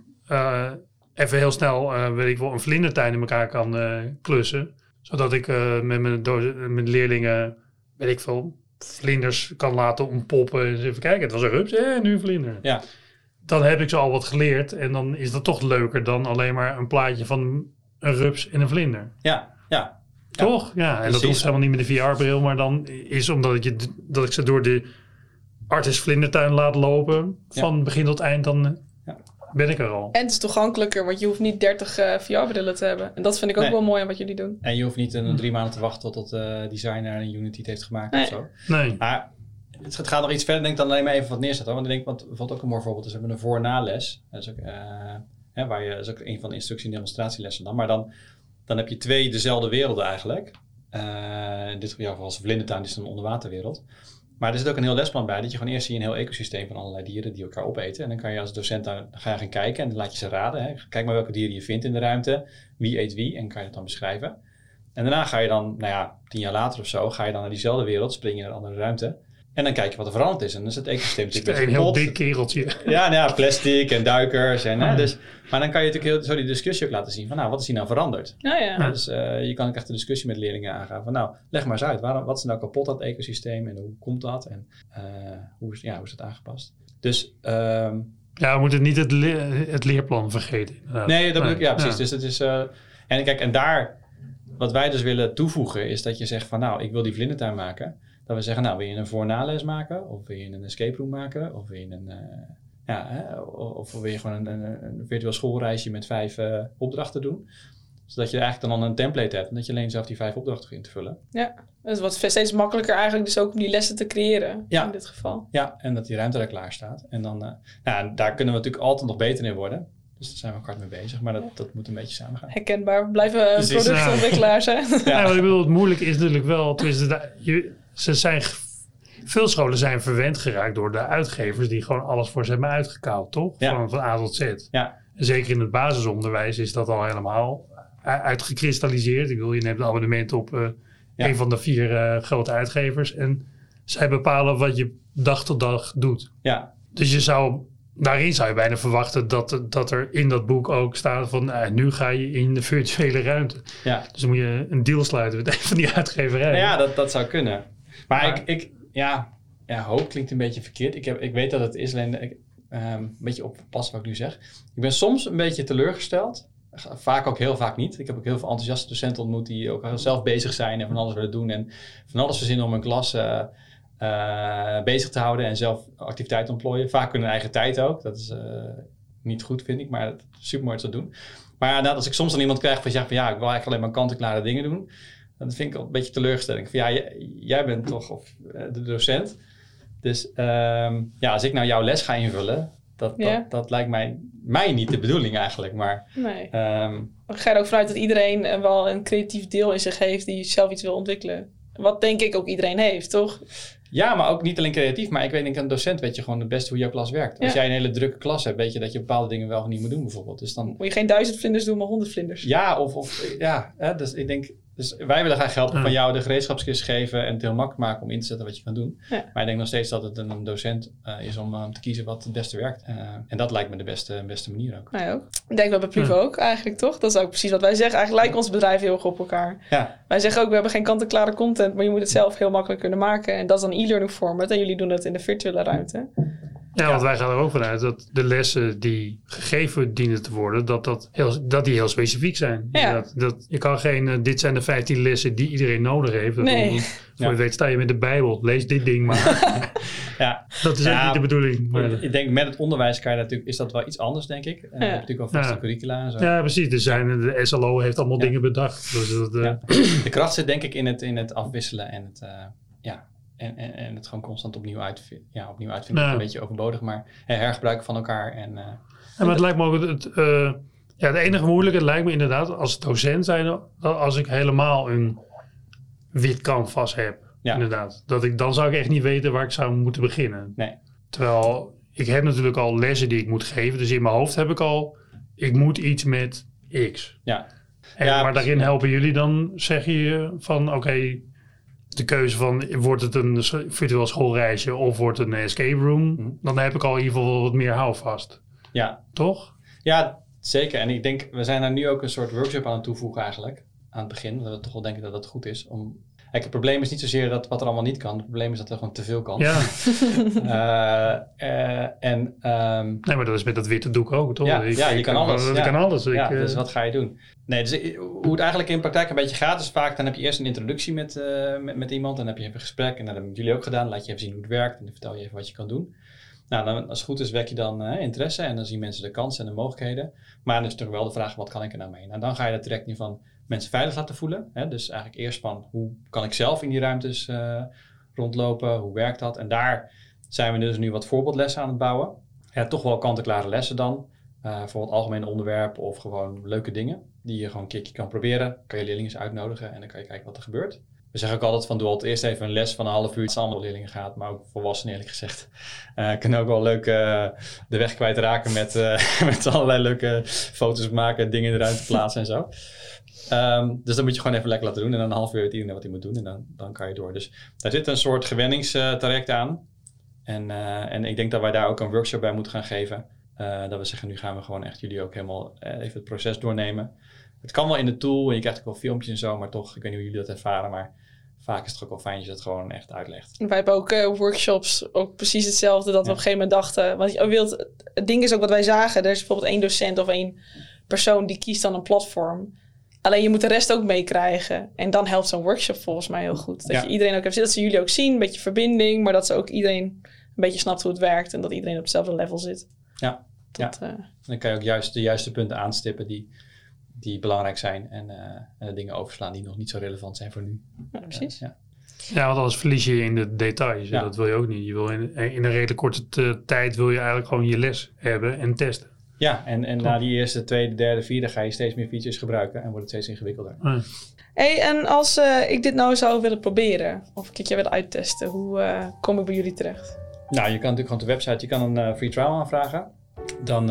even heel snel, eh, weet ik wel, een vlindertuin in elkaar kan klussen. Zodat ik eh, met mijn, mijn leerlingen, weet ik veel, vlinders kan laten ontpoppen. Dus even kijken, het was een rups, eh, nu een vlinder. ja. Dan heb ik ze al wat geleerd en dan is dat toch leuker dan alleen maar een plaatje van een rups en een vlinder. ja, ja. Toch? Ja, en dat Precies. hoeft helemaal niet met de VR-bril, maar dan is omdat ik, je, dat ik ze door de artis vlindertuin laat lopen, van begin tot eind, dan. Ben ik er al. En het is toegankelijker, want je hoeft niet 30 eh, VR-brillen te hebben. En dat vind ik ook Nee. wel mooi aan wat jullie doen. En je hoeft niet een drie maanden te wachten tot de designer een Unity het heeft gemaakt Nee. of zo. Nee. Maar het gaat- gaat nog iets verder, denk dan alleen maar even wat neerzetten. hoor. Want ik denk, want bijvoorbeeld ook een mooi voorbeeld is, we hebben een voor-na-les. Dat is ook, eh, hè, waar je, dat is ook een van de instructie- en demonstratielessen dan. Maar dan dan heb je twee dezelfde werelden eigenlijk. Uh, in dit geval was Vlindertuin, is een onderwaterwereld. Maar er zit ook een heel lesplan bij, dat je gewoon eerst zie een heel ecosysteem van allerlei dieren die elkaar opeten. En dan kan je als docent daar ga je gaan kijken en dan laat je ze raden. Hè. Kijk maar welke dieren je vindt in de ruimte, wie eet wie en kan je dat dan beschrijven. En daarna ga je dan, nou ja, tien jaar later of zo, ga je dan naar diezelfde wereld, spring je naar een andere ruimte. En dan kijk je wat er veranderd is. En dan is het ecosysteem natuurlijk Een heel dik kereltje. Ja, nou ja, plastic en duikers. En, hè, dus, maar dan kan je natuurlijk heel, zo die discussie ook laten zien van, nou, wat is hier nou veranderd? Ja, ja. Dus uh, je kan ook echt de discussie met leerlingen aangaan van, nou, leg maar eens uit. Waarom, wat is nou kapot het ecosysteem en hoe komt dat? En uh, hoe, is, ja, hoe is het aangepast? Dus... Um, ja, we moeten niet het, le het leerplan vergeten. Inderdaad. Nee, dat nee. ik, ja, precies. Ja. Dus het is... Uh, en kijk, en daar... Wat wij dus willen toevoegen is dat je zegt van, nou, ik wil die vlindertuin maken... Dat we zeggen, nou wil je een voor-nales maken? Of wil je een escape room maken? Of wil je een... Uh, ja, hè? Of, wil je gewoon een, een, een virtueel schoolreisje met vijf uh, opdrachten doen? Zodat je eigenlijk dan een template hebt en dat je alleen zelf die vijf opdrachten in te vullen. Ja, dus wat steeds makkelijker eigenlijk dus ook om die lessen te creëren ja. in dit geval. Ja, en dat die ruimte er klaar staat. En dan, uh, nou, daar kunnen we natuurlijk altijd nog beter in worden. Dus daar zijn we hard mee bezig, maar dat, dat moet een beetje samen gaan. Herkenbaar, we blijven productontwikkelaar zijn. [laughs] Ja, ja ik bedoel, het moeilijk is natuurlijk wel, je, ze zijn, veel scholen zijn verwend geraakt door de uitgevers die gewoon alles voor ze hebben uitgekauwd, toch? Ja. Van, van A tot Z. Ja. zeker in het basisonderwijs is dat al helemaal uitgekristalliseerd. Ik wil, je neemt een abonnement op uh, ja. een van de vier uh, grote uitgevers en zij bepalen wat je dag tot dag doet. Ja. Dus je zou daarin zou je bijna verwachten dat, dat er in dat boek ook staat van uh, nu ga je in de virtuele ruimte. Ja. Dus dan moet je een deal sluiten met een van die [laughs] uitgeverijen. Nou ja, dat, dat zou kunnen. Maar, maar, ik, ik ja, ja, hoop klinkt een beetje verkeerd. Ik, heb, ik weet dat het is alleen ik, um, een beetje oppassen wat ik nu zeg. Ik ben soms een beetje teleurgesteld. Vaak ook heel vaak niet. Ik heb ook heel veel enthousiaste docenten ontmoet die ook zelf bezig zijn en van alles willen doen. En van alles verzinnen om een klas uh, uh, bezig te houden en zelf activiteiten ontplooien. Vaak hun eigen tijd ook. Dat is uh, niet goed, vind ik, maar super mooi te doen. Maar ja, als ik soms dan iemand krijg van, ja, van ja, ik wil eigenlijk alleen maar kant-en-klare dingen doen. Dan vind ik al een beetje teleurstelling. Van ja, jij, jij bent toch of, de docent. Dus um, ja, als ik nou jouw les ga invullen, dat, ja. dat, dat, lijkt mij, mij niet de bedoeling eigenlijk. Maar, nee. Um, ik ga er ook vanuit dat iedereen wel een creatief deel in zich heeft die zelf iets wil ontwikkelen. Wat denk ik ook iedereen heeft, toch? Ja, maar ook niet alleen creatief. Maar ik weet, denk, een docent weet je gewoon het beste hoe jouw klas werkt. Als jij een hele drukke klas hebt, weet je dat je bepaalde dingen wel of niet moet doen bijvoorbeeld. Dus dan, Moet je geen duizend vlinders doen, maar honderd vlinders. ja, of, of ja, hè, dus ik denk, dus wij willen graag helpen van jou de gereedschapskist geven en het heel makkelijk maken om in te zetten wat je kan doen. Ja. Maar ik denk nog steeds dat het een docent eh, is om eh, te kiezen wat het beste werkt. Eh, en dat lijkt me de beste, beste manier ook. Mij ook. Ik denk dat bij Plivo ook eigenlijk, toch? Dat is ook precies wat wij zeggen. Eigenlijk lijken ons bedrijven heel erg op elkaar. Ja, Wij zeggen ook, we hebben geen kant-en-klare content, maar je moet het zelf heel makkelijk kunnen maken. En dat is dan e-learning format. En jullie doen het in de virtuele ruimte. Ja, want wij gaan er ook vanuit dat de lessen die gegeven dienen te worden, dat, dat, heel, dat die heel specifiek zijn. Ja. Dat, dat, je kan geen, eh, dit zijn de 15 lessen die iedereen nodig heeft. Dat- Nee. Voor Ja. je weet sta je met de Bijbel, lees dit ding maar. [laughs] ja. dat is Ja, echt niet de bedoeling. Maar, ik denk met het onderwijs kan je natuurlijk, is dat wel iets anders denk ik. En je hebt natuurlijk wel vaste Ja. curricula en zo. ja, precies. Er zijn, de SLO heeft allemaal Ja. dingen bedacht. Dus dat, eh, Ja. [clears throat] De kracht zit denk ik in het, in het afwisselen en het, eh, ja, en, en, en het gewoon constant opnieuw, uitvi- ja, opnieuw uitvinden. Ja. Een beetje overbodig, maar eh, hergebruiken van elkaar. En, eh, Ja, maar het lijkt me ook het, het, eh, ja, het enige moeilijke lijkt me inderdaad als docent zijn, als ik helemaal een wit canvas heb, Ja. inderdaad. Dat ik, dan zou ik echt niet weten waar ik zou moeten beginnen. Nee. Terwijl ik heb natuurlijk al lessen die ik moet geven, dus in mijn hoofd heb ik al, ik moet iets met X. ja. En, Ja, maar daarin helpen jullie dan, zeg je van oké, de keuze van wordt het een virtueel schoolreisje of wordt het een escape room, Mhm. dan heb ik al in ieder geval wat meer houvast. Ja. Toch? ja, zeker. En ik denk, we zijn daar nu ook een soort workshop aan het toevoegen eigenlijk. Aan het begin. Dat we toch wel denken dat dat goed is. Om... Kijk, het probleem is niet zozeer dat wat er allemaal niet kan. Het probleem is dat er gewoon te veel kan. Ja. [laughs] Eh, eh, en ehm, Nee, maar dat is met dat witte doek ook, toch? Ja, ja, je kan alles, Ik ja. kan alles. ja, ik, eh, dus wat ga je doen? Nee, dus eh, hoe het eigenlijk in praktijk een beetje gaat, is vaak dan heb je eerst een introductie met, eh, met, met iemand. Dan heb je even een gesprek. En dat hebben jullie ook gedaan. Laat je even zien hoe het werkt. En dan vertel je even wat je kan doen. Nou, dan, als het goed is, wek je dan eh, interesse. En dan zien mensen de kansen en de mogelijkheden. Maar dan is toch wel de vraag, wat kan ik er nou mee? Nou, dan ga je dat direct in van mensen veilig laten voelen. Hè? Dus eigenlijk eerst van, hoe kan ik zelf in die ruimtes eh, rondlopen? Hoe werkt dat? En daar zijn we dus nu wat voorbeeldlessen aan het bouwen. Toch wel kant-en-klare lessen dan. Uh, bijvoorbeeld algemene onderwerpen of gewoon leuke dingen die je gewoon een keertje kan proberen. Kan je leerlingen eens uitnodigen en dan kan je kijken wat er gebeurt. We zeggen ook altijd van doe altijd eerst even een les van een half uur. Het allemaal leerlingen gaat, maar ook volwassenen eerlijk gezegd. Uh, [laughs] kunnen ook wel leuk uh, de weg kwijtraken met, uh, [laughs] met allerlei leuke foto's maken, dingen eruit te plaatsen en zo. Um, dus dan moet je gewoon even lekker laten doen. En dan een half uur weet iedereen wat hij moet doen. En dan, dan kan je door. Dus daar zit een soort gewenningstraject aan. En, en ik denk dat wij daar ook een workshop bij moeten gaan geven. dat we zeggen, nu gaan we gewoon echt jullie ook helemaal even het proces doornemen. Het kan wel in de tool en je krijgt ook wel filmpjes en zo. Maar toch, ik weet niet hoe jullie dat ervaren. Maar vaak is het ook wel fijn als je dat gewoon echt uitlegt. Wij hebben ook uh, workshops, ook precies hetzelfde, dat we op een gegeven moment dachten. Want je wilt, het ding is ook wat wij zagen. Er is bijvoorbeeld één docent of één persoon die kiest dan een platform. Alleen je moet de rest ook meekrijgen. En dan helpt zo'n workshop volgens mij heel goed. Dat je iedereen ook heeft, dat ze jullie ook zien, een beetje verbinding, maar dat ze ook iedereen een beetje snapt hoe het werkt en dat iedereen op hetzelfde level zit. Ja, ja. Uh, dan kan je ook juist de juiste punten aanstippen die die belangrijk zijn en, uh, en dingen overslaan die nog niet zo relevant zijn voor nu. Ja, precies. ja. Ja, want anders verlies je in de details. Ja. Dat wil je ook niet. Je wil in, in een redelijk korte tijd wil je eigenlijk gewoon je les hebben en testen. Ja, en, en na die eerste, tweede, derde, vierde ga je steeds meer features gebruiken en wordt het steeds ingewikkelder. Ja. hey, en als uh, ik dit nou zou willen proberen of een keertje willen uittesten, hoe uh, kom ik bij jullie terecht? Nou, je kan natuurlijk gewoon op de website, je kan een free trial aanvragen. Dan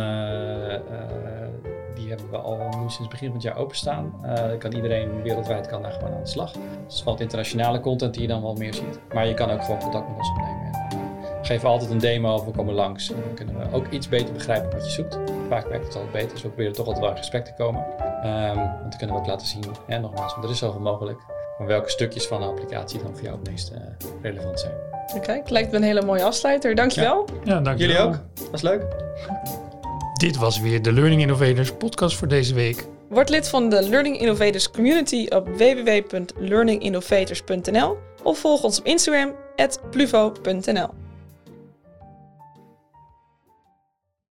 die hebben we al nu sinds begin van het jaar openstaan. Uh, kan iedereen wereldwijd kan daar gewoon aan de slag. Dus het is wat internationale content die je dan wel meer ziet. Maar je kan ook gewoon contact met ons opnemen. En, uh, geven altijd een demo of we komen langs. En dan kunnen we ook iets beter begrijpen wat je zoekt. Vaak werkt het altijd beter, dus we proberen toch altijd wel in gesprek te komen. Um, want dan kunnen we ook laten zien, hè, nogmaals, want er is zoveel mogelijk. Maar welke stukjes van de applicatie dan voor jou het meest uh, relevant zijn. Oké, okay, het lijkt me een hele mooie afsluiter. Dankjewel. Ja, ja dankjewel. Jullie ook. Was leuk. Dit was weer de Learning Innovators podcast voor deze week. Word lid van de Learning Innovators community op www.learninginnovators.nl of volg ons op Instagram @pluvo.nl.